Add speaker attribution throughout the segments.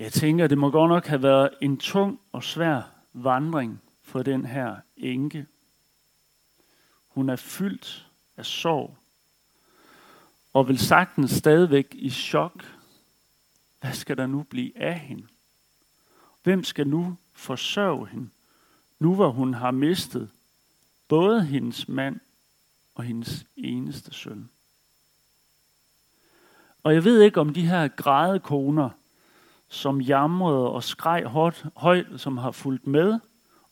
Speaker 1: Jeg tænker, det må godt nok have været en tung og svær vandring for den her enke. Hun er fyldt af sorg, og vil sagtens stadigvæk i chok. Hvad skal der nu blive af hende? Hvem skal nu forsørge hende, nu hvor hun har mistet både hendes mand og hendes eneste søn? Og jeg ved ikke om de her grædekoner, som jamrede og skreg højt, højt, som har fulgt med,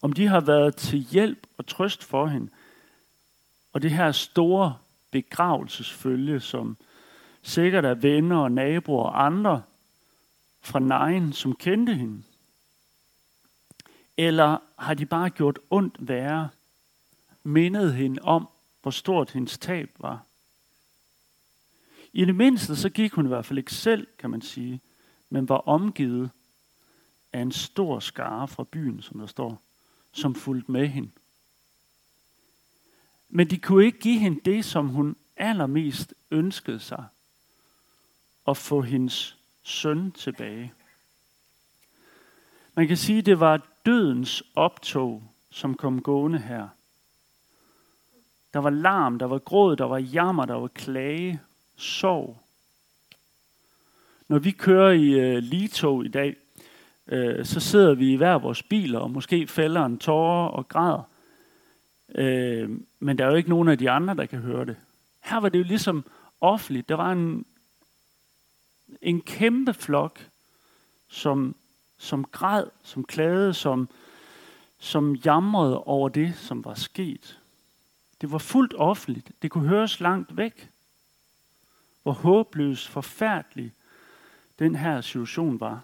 Speaker 1: om de har været til hjælp og trøst for hende. Og det her store begravelsesfølge, som sikkert er venner og naboer og andre fra nejen, som kendte hende. Eller har de bare gjort ondt værre, mindet hende om, hvor stort hendes tab var? I det mindste så gik hun i hvert fald ikke selv, kan man sige, men var omgivet af en stor skare fra byen, som der står, som fulgte med hende. Men de kunne ikke give hende det, som hun allermest ønskede sig, at få hendes søn tilbage. Man kan sige, at det var dødens optog, som kom gående her. Der var larm, der var gråd, der var jammer, der var klage, sorg. Når vi kører i øh, Litog i dag, øh, så sidder vi i hver vores biler og måske fælder en tårer og græder. Øh, men der er jo ikke nogen af de andre, der kan høre det. Her var det jo ligesom offentligt. Der var en, en kæmpe flok, som, som græd, som klagede, som, som jamrede over det, som var sket. Det var fuldt offentligt. Det kunne høres langt væk. Hvor håbløs, forfærdelig den her situation var.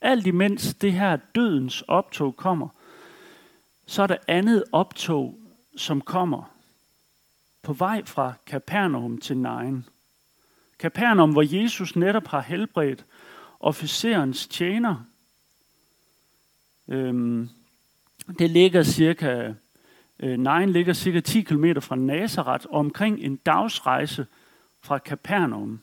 Speaker 1: Alt imens det her dødens optog kommer, så er der andet optog, som kommer på vej fra Kapernaum til Nain. Kapernaum, hvor Jesus netop har helbredt officerens tjener. Øhm, det ligger cirka, øh, Nain ligger cirka 10 km fra Nazareth, og omkring en dagsrejse fra Kapernaum.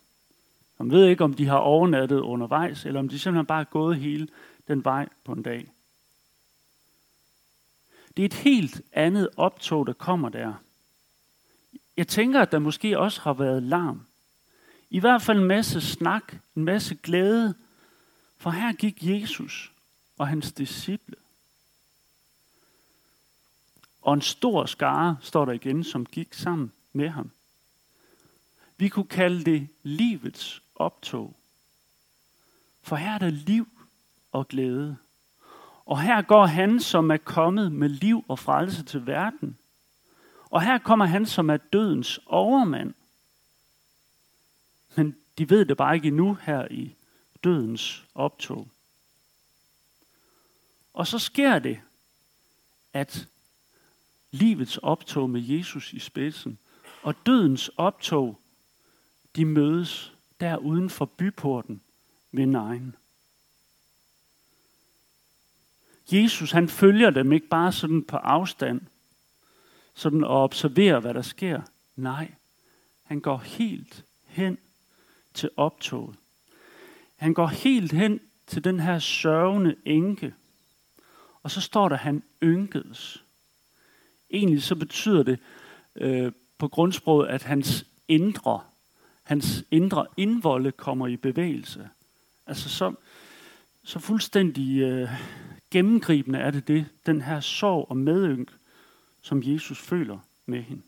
Speaker 1: Man ved ikke, om de har overnattet undervejs, eller om de simpelthen bare er gået hele den vej på en dag. Det er et helt andet optog, der kommer der. Jeg tænker, at der måske også har været larm. I hvert fald en masse snak, en masse glæde, for her gik Jesus og hans disciple. Og en stor skare, står der igen, som gik sammen med ham. Vi kunne kalde det livets optog. For her er der liv og glæde. Og her går han, som er kommet med liv og frelse til verden. Og her kommer han, som er dødens overmand. Men de ved det bare ikke endnu her i dødens optog. Og så sker det, at livets optog med Jesus i spidsen og dødens optog, de mødes der uden for byporten ved Nain. Jesus han følger dem ikke bare sådan på afstand, sådan og observerer, hvad der sker. Nej, han går helt hen til optoget. Han går helt hen til den her sørgende enke. Og så står der, han ynkedes. Egentlig så betyder det øh, på grundsproget, at hans indre hans indre indvolde kommer i bevægelse. Altså så, så fuldstændig øh, gennemgribende er det det, den her sorg og medynk, som Jesus føler med hende.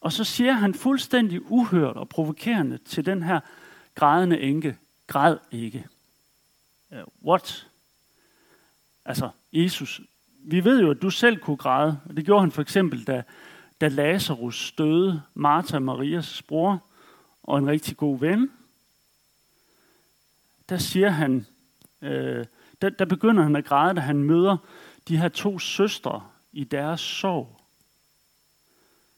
Speaker 1: Og så siger han fuldstændig uhørt og provokerende til den her grædende enke, græd ikke. Uh, what? Altså, Jesus, vi ved jo, at du selv kunne græde. Og det gjorde han for eksempel, da da Lazarus døde, Martha Marias bror og en rigtig god ven, der siger han, øh, der, der begynder han at græde, da han møder de her to søstre i deres sorg.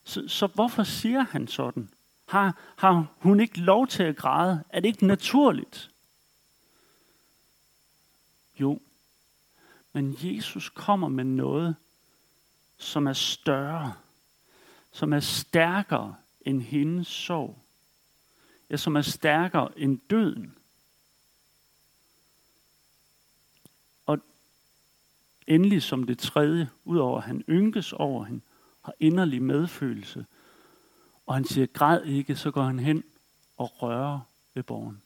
Speaker 1: Så, så hvorfor siger han sådan? Har, har hun ikke lov til at græde? Er det ikke naturligt? Jo, men Jesus kommer med noget, som er større som er stærkere end hendes sorg. ja, som er stærkere end døden. Og endelig som det tredje, udover at han ynkes over hende, har inderlig medfølelse. Og han siger, græd ikke, så går han hen og rører ved borgen.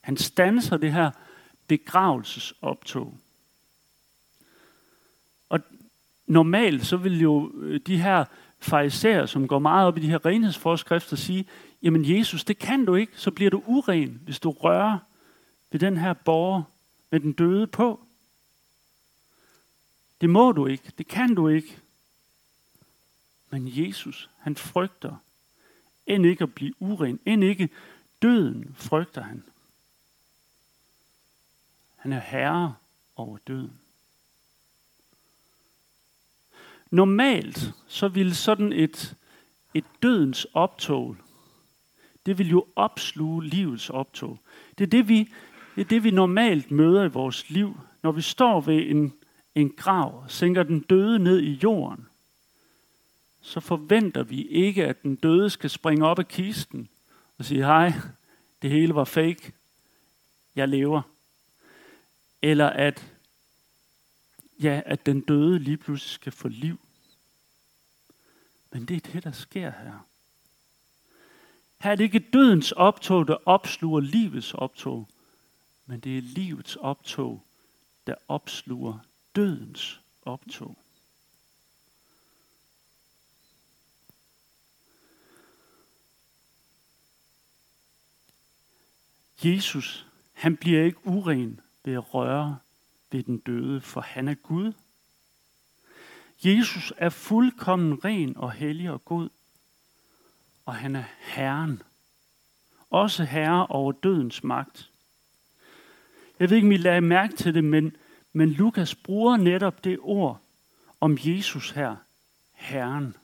Speaker 1: Han stanser det her begravelsesoptog. Og normalt så vil jo øh, de her farisæer, som går meget op i de her renhedsforskrifter, sige, jamen Jesus, det kan du ikke, så bliver du uren, hvis du rører ved den her borger med den døde på. Det må du ikke, det kan du ikke. Men Jesus, han frygter end ikke at blive uren, end ikke døden frygter han. Han er herre over døden. Normalt så ville sådan et, et dødens optog, det vil jo opsluge livets optog. Det er det, vi, det er det, vi normalt møder i vores liv, når vi står ved en, en grav og sænker den døde ned i jorden. Så forventer vi ikke, at den døde skal springe op af kisten og sige, hej, det hele var fake, jeg lever. Eller at ja, at den døde lige pludselig skal få liv. Men det er det, der sker her. Her er det ikke dødens optog, der opsluger livets optog, men det er livets optog, der opsluger dødens optog. Jesus, han bliver ikke uren ved at røre ved den døde, for han er Gud. Jesus er fuldkommen ren og hellig og god, og han er Herren. Også herre over dødens magt. Jeg ved ikke, om I lagde mærke til det, men, men Lukas bruger netop det ord om Jesus her, Herren.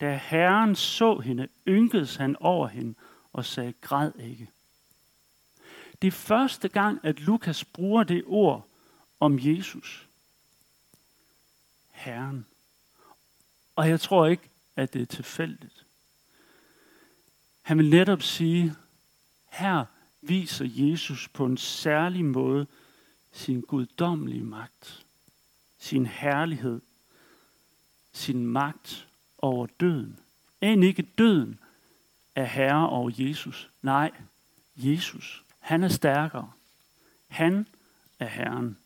Speaker 1: Da Herren så hende, ynkedes han over hende og sagde, græd ikke. Det er første gang, at Lukas bruger det ord om Jesus. Herren. Og jeg tror ikke, at det er tilfældigt. Han vil netop sige, her viser Jesus på en særlig måde sin guddommelige magt, sin herlighed, sin magt over døden. End ikke døden er herre over Jesus. Nej, Jesus, han er stærkere. Han er Herren.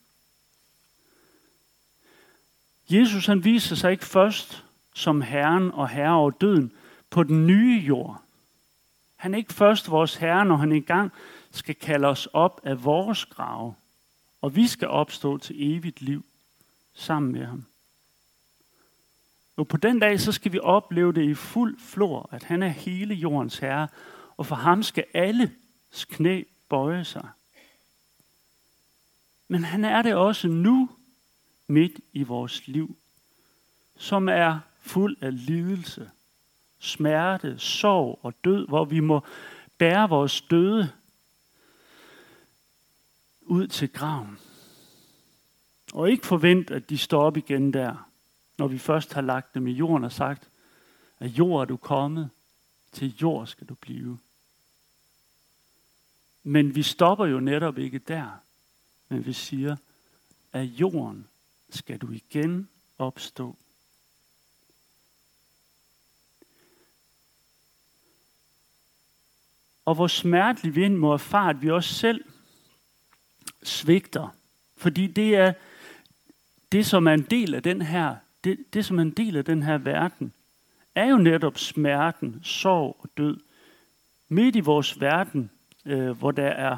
Speaker 1: Jesus han viser sig ikke først som Herren og Herre over døden på den nye jord. Han er ikke først vores Herre, når han engang skal kalde os op af vores grave, og vi skal opstå til evigt liv sammen med ham. Og på den dag, så skal vi opleve det i fuld flor, at han er hele jordens herre, og for ham skal alle knæ bøje sig. Men han er det også nu, midt i vores liv, som er fuld af lidelse, smerte, sorg og død, hvor vi må bære vores døde ud til graven. Og ikke forvente, at de står op igen der, når vi først har lagt dem i jorden og sagt, at jord er du kommet, til jord skal du blive. Men vi stopper jo netop ikke der, men vi siger, at jorden skal du igen opstå. Og hvor smertelig vi må erfare, at vi også selv svigter. Fordi det er det, som er en del af den her, det, det som er en del af den her verden, er jo netop smerten, sorg og død. Midt i vores verden, øh, hvor der er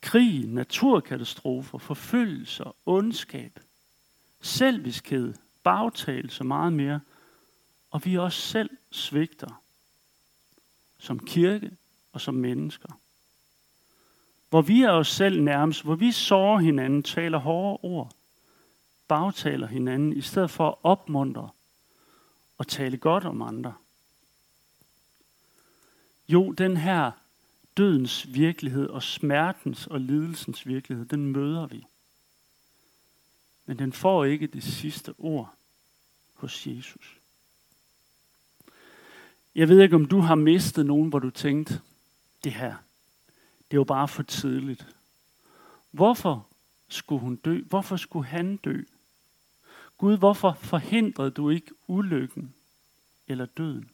Speaker 1: krig, naturkatastrofer, forfølgelser, ondskab, selviskhed, bagtagelse meget mere, og vi også selv svigter som kirke og som mennesker. Hvor vi er os selv nærmest, hvor vi sårer hinanden, taler hårde ord, bagtaler hinanden, i stedet for at opmuntre og tale godt om andre. Jo, den her dødens virkelighed og smertens og lidelsens virkelighed, den møder vi. Men den får ikke det sidste ord hos Jesus. Jeg ved ikke, om du har mistet nogen, hvor du tænkte, det her, det er jo bare for tidligt. Hvorfor skulle hun dø? Hvorfor skulle han dø? Gud, hvorfor forhindrede du ikke ulykken eller døden?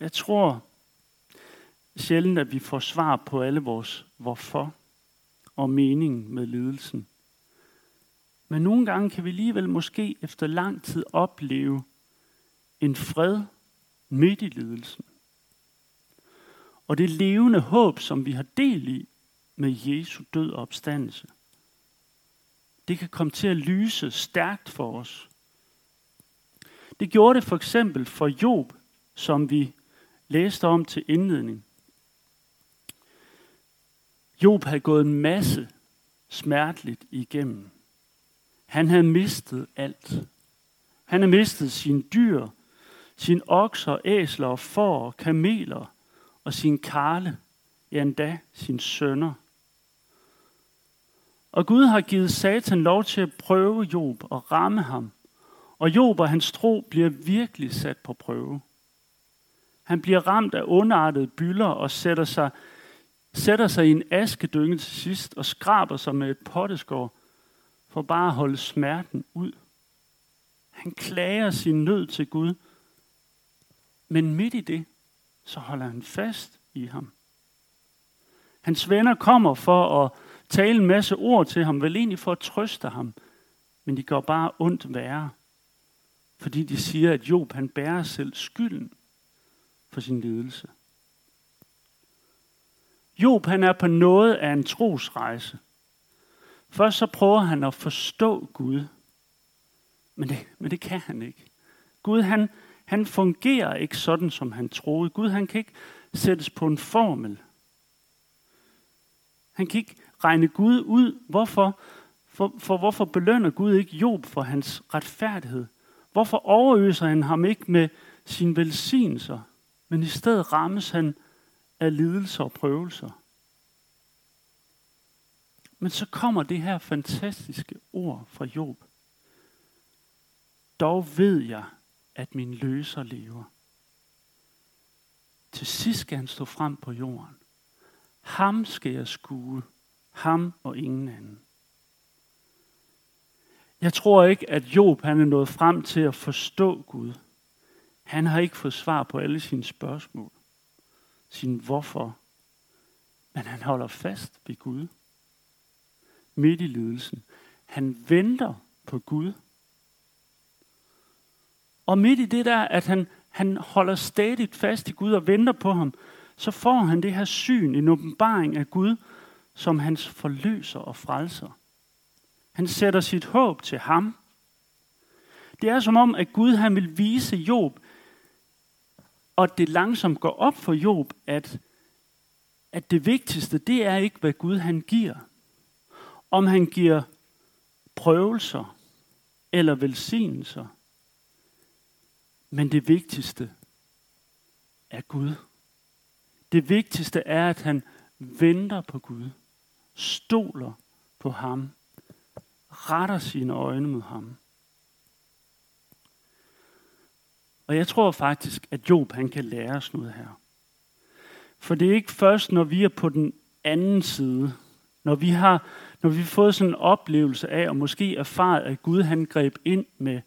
Speaker 1: Jeg tror sjældent, at vi får svar på alle vores hvorfor og mening med lidelsen. Men nogle gange kan vi alligevel måske efter lang tid opleve en fred midt i lidelsen. Og det levende håb, som vi har del i med Jesu død og opstandelse, det kan komme til at lyse stærkt for os. Det gjorde det for eksempel for Job, som vi læste om til indledning. Job havde gået en masse smerteligt igennem. Han havde mistet alt. Han havde mistet sine dyr, sine okser, æsler og får, kameler og sin karle, ja endda sine sønner. Og Gud har givet Satan lov til at prøve Job og ramme ham. Og Job og hans tro bliver virkelig sat på prøve. Han bliver ramt af ondartede bylder og sætter sig, sætter sig i en askedynge til sidst og skraber sig med et potteskår for bare at holde smerten ud. Han klager sin nød til Gud, men midt i det, så holder han fast i ham. Hans venner kommer for at tale en masse ord til ham, vel egentlig for at trøste ham, men de gør bare ondt værre, fordi de siger, at Job han bærer selv skylden for sin lidelse. Job han er på noget af en trosrejse. Først så prøver han at forstå Gud, men det, men det kan han ikke. Gud han, han fungerer ikke sådan, som han troede. Gud han kan ikke sættes på en formel. Han kan ikke regne Gud ud. Hvorfor? For, for hvorfor belønner Gud ikke Job for hans retfærdighed? Hvorfor overøser han ham ikke med sine velsignelser, men i stedet rammes han af lidelser og prøvelser? Men så kommer det her fantastiske ord fra Job. Dog ved jeg, at min løser lever. Til sidst skal han stå frem på jorden. Ham skal jeg skue. Ham og ingen anden. Jeg tror ikke, at Job han er nået frem til at forstå Gud. Han har ikke fået svar på alle sine spørgsmål. Sin hvorfor. Men han holder fast ved Gud. Midt i lidelsen. Han venter på Gud. Og midt i det der, at han, han holder stadigt fast i Gud og venter på ham, så får han det her syn, en åbenbaring af Gud, som hans forløser og frelser. Han sætter sit håb til ham. Det er som om, at Gud han vil vise Job, og det langsomt går op for Job, at, at det vigtigste, det er ikke, hvad Gud han giver. Om han giver prøvelser eller velsignelser. Men det vigtigste er Gud. Det vigtigste er, at han venter på Gud stoler på ham, retter sine øjne mod ham. Og jeg tror faktisk, at Job han kan lære os noget her. For det er ikke først, når vi er på den anden side, når vi har, når vi har fået sådan en oplevelse af, og måske erfaret, at Gud han greb ind med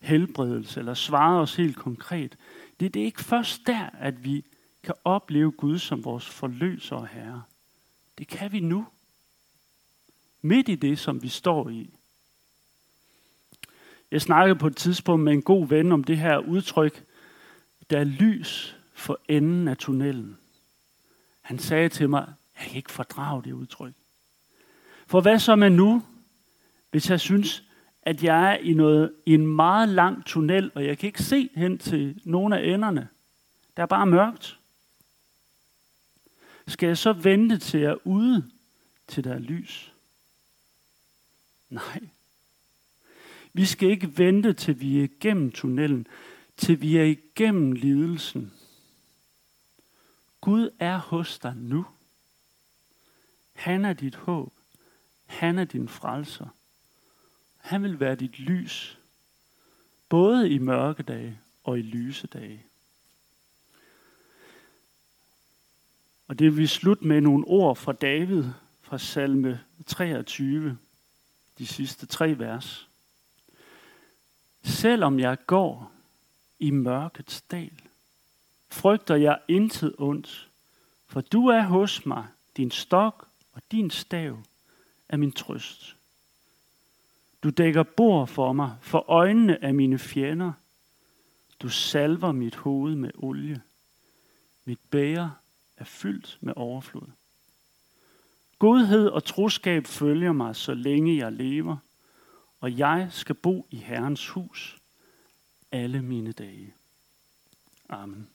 Speaker 1: helbredelse, eller svarede os helt konkret. Det, det er ikke først der, at vi kan opleve Gud som vores forløser og herre. Det kan vi nu midt i det, som vi står i. Jeg snakkede på et tidspunkt med en god ven om det her udtryk, der er lys for enden af tunnelen. Han sagde til mig, jeg kan ikke fordrage det udtryk. For hvad så med nu, hvis jeg synes, at jeg er i, noget, i en meget lang tunnel, og jeg kan ikke se hen til nogen af enderne. Der er bare mørkt. Skal jeg så vente til jeg er ude, til der er lys? Nej. Vi skal ikke vente, til vi er igennem tunnelen, til vi er igennem lidelsen. Gud er hos dig nu. Han er dit håb. Han er din frelser. Han vil være dit lys, både i mørke dage og i lyse dage. Og det vil slutte med nogle ord fra David fra salme 23, de sidste tre vers. Selvom jeg går i mørkets dal, frygter jeg intet ondt, for du er hos mig, din stok og din stav er min trøst. Du dækker bord for mig, for øjnene af mine fjender. Du salver mit hoved med olie. Mit bæger er fyldt med overflod. Godhed og troskab følger mig, så længe jeg lever, og jeg skal bo i Herrens hus alle mine dage. Amen.